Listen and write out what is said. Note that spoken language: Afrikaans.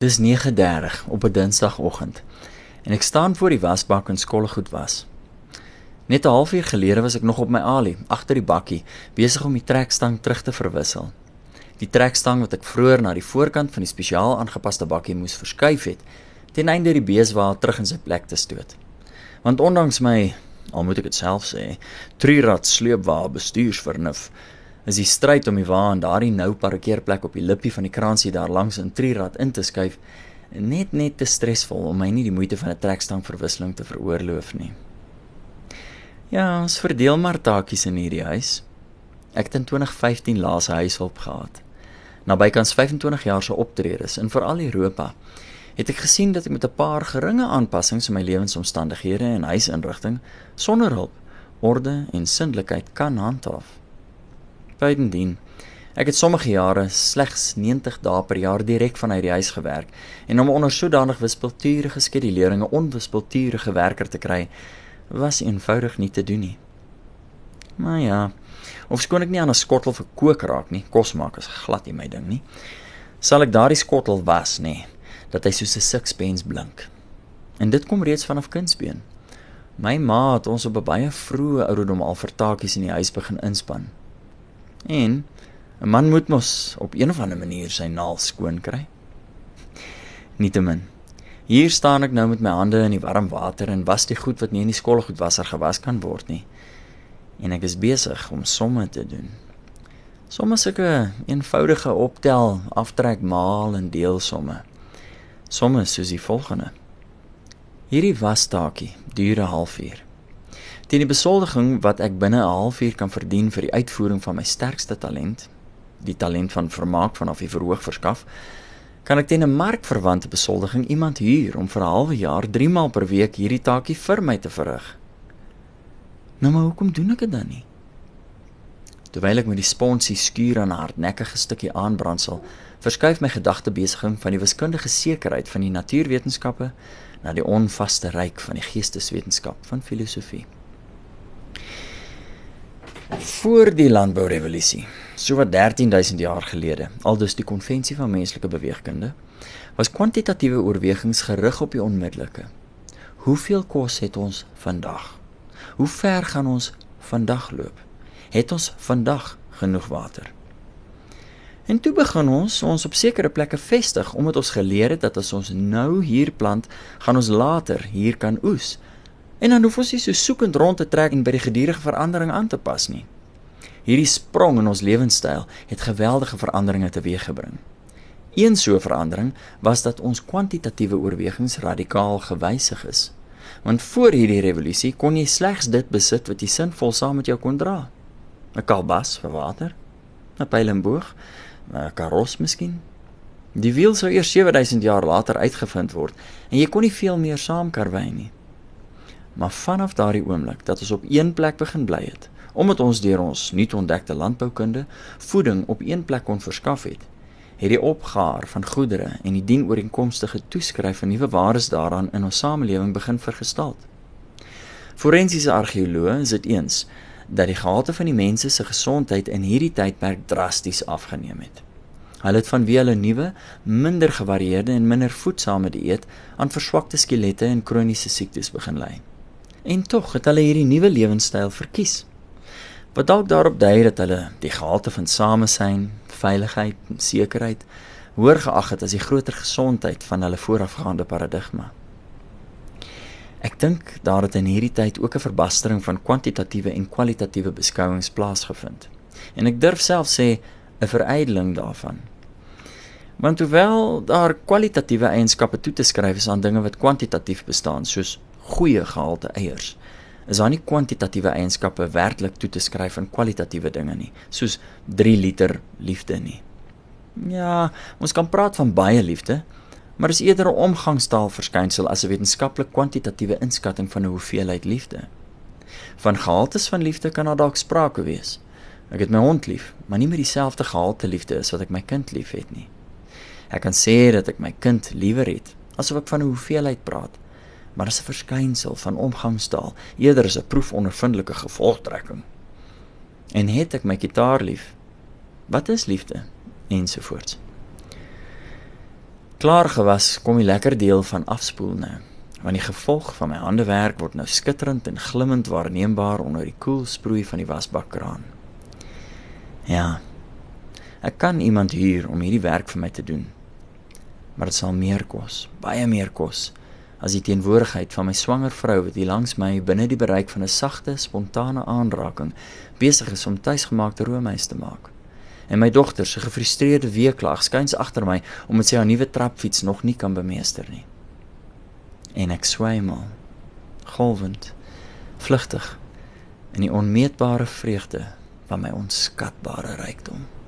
Dis 9:30 op 'n Dinsdagoggend en ek staan voor die wasbak en skottelgoed was. Net 'n halfuur gelede was ek nog op my alie agter die bakkie besig om die trekstang terug te verwissel. Die trekstang wat ek vroeër na die voorkant van die spesiaal aangepaste bakkie moes verskuif het, ten einde die beeswa terug in sy plek te stoot. Want ondanks my, al moet ek dit self sê, trirad sleepwa bestuursvernuf is die stryd om die wa en daardie nou parkeerplek op die lippie van die kraansie daar langs in Trirad in te skuif net net te stresvol om my nie die moeite van 'n trekstang verwisseling te veroorloof nie. Ja, ons verdeel maar taakies in hierdie huis. Ek het in 2015 laas 'n huishulp gehad. Na bykans 25 jaar se optredes in veral Europa het ek gesien dat ek met 'n paar geringe aanpassings in my lewensomstandighede en huisinrigting sonder hulp orde en sindelikheid kan handhaaf. Buitendien, ek het sommige jare slegs 90 dae per jaar direk vanuit die huis gewerk en om onder sodanig wispelturige skeduleringe onwispelturige werker te kry, was eenvoudig nie te doen nie. Maar ja, ofskoon ek nie aan 'n skottel vir kook raak nie, kos maak is glad nie my ding nie. Sal ek daardie skottel was, nê, dat hy soos 'n sixpence blink. En dit kom reeds vanaf kindsbeen. My ma het ons op 'n baie vroeë ouderdom al vir taakies in die huis begin inspann. En 'n man moet mos op een of ander manier sy naal skoon kry. Nietemin. Hier staan ek nou met my hande in die warm water en was die goed wat nie in die skottelgoedwasser gewas kan word nie. En ek is besig om somme te doen. Somme sulke eenvoudige optel, aftrek, maal en deel somme. Somme soos die volgende. Hierdie wastaakie duur 'n halfuur. Teen die besoldiging wat ek binne 'n halfuur kan verdien vir die uitvoering van my sterkste talent, die talent van vermaak vanaf die verhoog verskaf, kan ek teen 'n markverwante besoldiging iemand huur om vir 'n halwe jaar 3 maal per week hierdie taakie vir my te verrig. Nou maar hoekom doen ek dit dan nie? Terwyl ek met die sponsie skuur aan 'n hardnekkige stukkie aanbrandsel, verskuif my gedagte besiging van die wiskundige sekerheid van die natuurwetenskappe na die onvaste ryk van die geesteswetenskap van filosofie. Voor die landbourevolusie, so wat 13000 jaar gelede, aldus die konvensie van menslike beweegkunde, was kwantitatiewe oorwegings gerig op die onmiddellike. Hoeveel kos het ons vandag? Hoe ver gaan ons vandag loop? Het ons vandag genoeg water? En toe begin ons ons op sekere plekke vestig omdat ons geleer het dat as ons nou hier plant, gaan ons later hier kan oes. En dan hoef ons nie so soekend rond te trek en by die gedurende verandering aan te pas nie. Hierdie sprong in ons lewenstyl het geweldige veranderinge teweeggebring. Een so 'n verandering was dat ons kwantitatiewe oorwegings radikaal gewysig is. Want voor hierdie revolusie kon jy slegs dit besit wat jy sinvol saam met jou kon dra. 'n Kalbas vir water, 'n pyl en boog, 'n karos miskien. Die wiel sou eers 7000 jaar later uitgevind word en jy kon nie veel meer saamkarwei nie. Maar vanaf daardie oomblik dat ons op een plek begin bly het, omdat ons deur ons nuut ontdekte landboukunde voeding op een plek kon verskaf het, het die opgaar van goedere en die dienooreenkomstige toeskryf van nuwe waardes daaraan in ons samelewing begin vergestaal. Forensiese argeoloë is dit eens dat die gehalte van die mense se gesondheid in hierdie tydperk drasties afgeneem het. Hulle het vanweë hulle nuwe, minder gevarieerde en minder voedsame dieet aan verswakte skelette en kroniese siektes begin ly. En tog het hulle hierdie nuwe lewenstyl verkies. Wat dalk daarop dui dat hulle die gehalte van samesyn, veiligheid en sekerheid hoër geag het as die groter gesondheid van hulle voorafgaande paradigma. Ek dink daar het in hierdie tyd ook 'n verbastering van kwantitatiewe en kwalitatiewe beskouings plaasgevind. En ek durf self sê 'n verydeling daarvan. Want hoewel daar kwalitatiewe eienskappe toe te skryf is aan dinge wat kwantitatief bestaan, soos goeie gehalte eiers, is daar nie kwantitatiewe eienskappe werklik toe te skryf aan kwalitatiewe dinge nie, soos 3 liter liefde nie. Ja, ons kan praat van baie liefde, maar is eerder 'n omgangstaal verskynsel as 'n wetenskaplik kwantitatiewe inskatting van 'n hoeveelheid liefde. Van gehaltes van liefde kan daar dalk sprake wees. Ek het my hond lief, maar nie met dieselfde gehalte liefde as wat ek my kind liefhet nie. Ek kan sê dat ek my kind liewer het, asof ek van 'n hoeveelheid praat maar is 'n verskynsel van omgangstaal eerder as 'n proefondervindelike gevolgtrekking. En het ek my gitaar lief? Wat is liefde? ensovoorts. Klaar gewas kom die lekker deel van afspoel nou. Want die gevolg van my handewerk word nou skitterend en glimmend waarneembaar onder die koel sproei van die wasbakkraan. Ja. Ek kan iemand huur om hierdie werk vir my te doen. Maar dit sal meer kos, baie meer kos as die teenwoordigheid van my swanger vrou wat hier langs my binne die bereik van 'n sagte, spontane aanraking besig is om tuisgemaakte roomys te maak. En my dogter se gefrustreerde weeklag skuins agter my omdat sy haar nuwe trapfiets nog nie kan bemeester nie. En ek swemel, golwend, vlugtig in die onmeetbare vreugde van my onskatbare rykdom.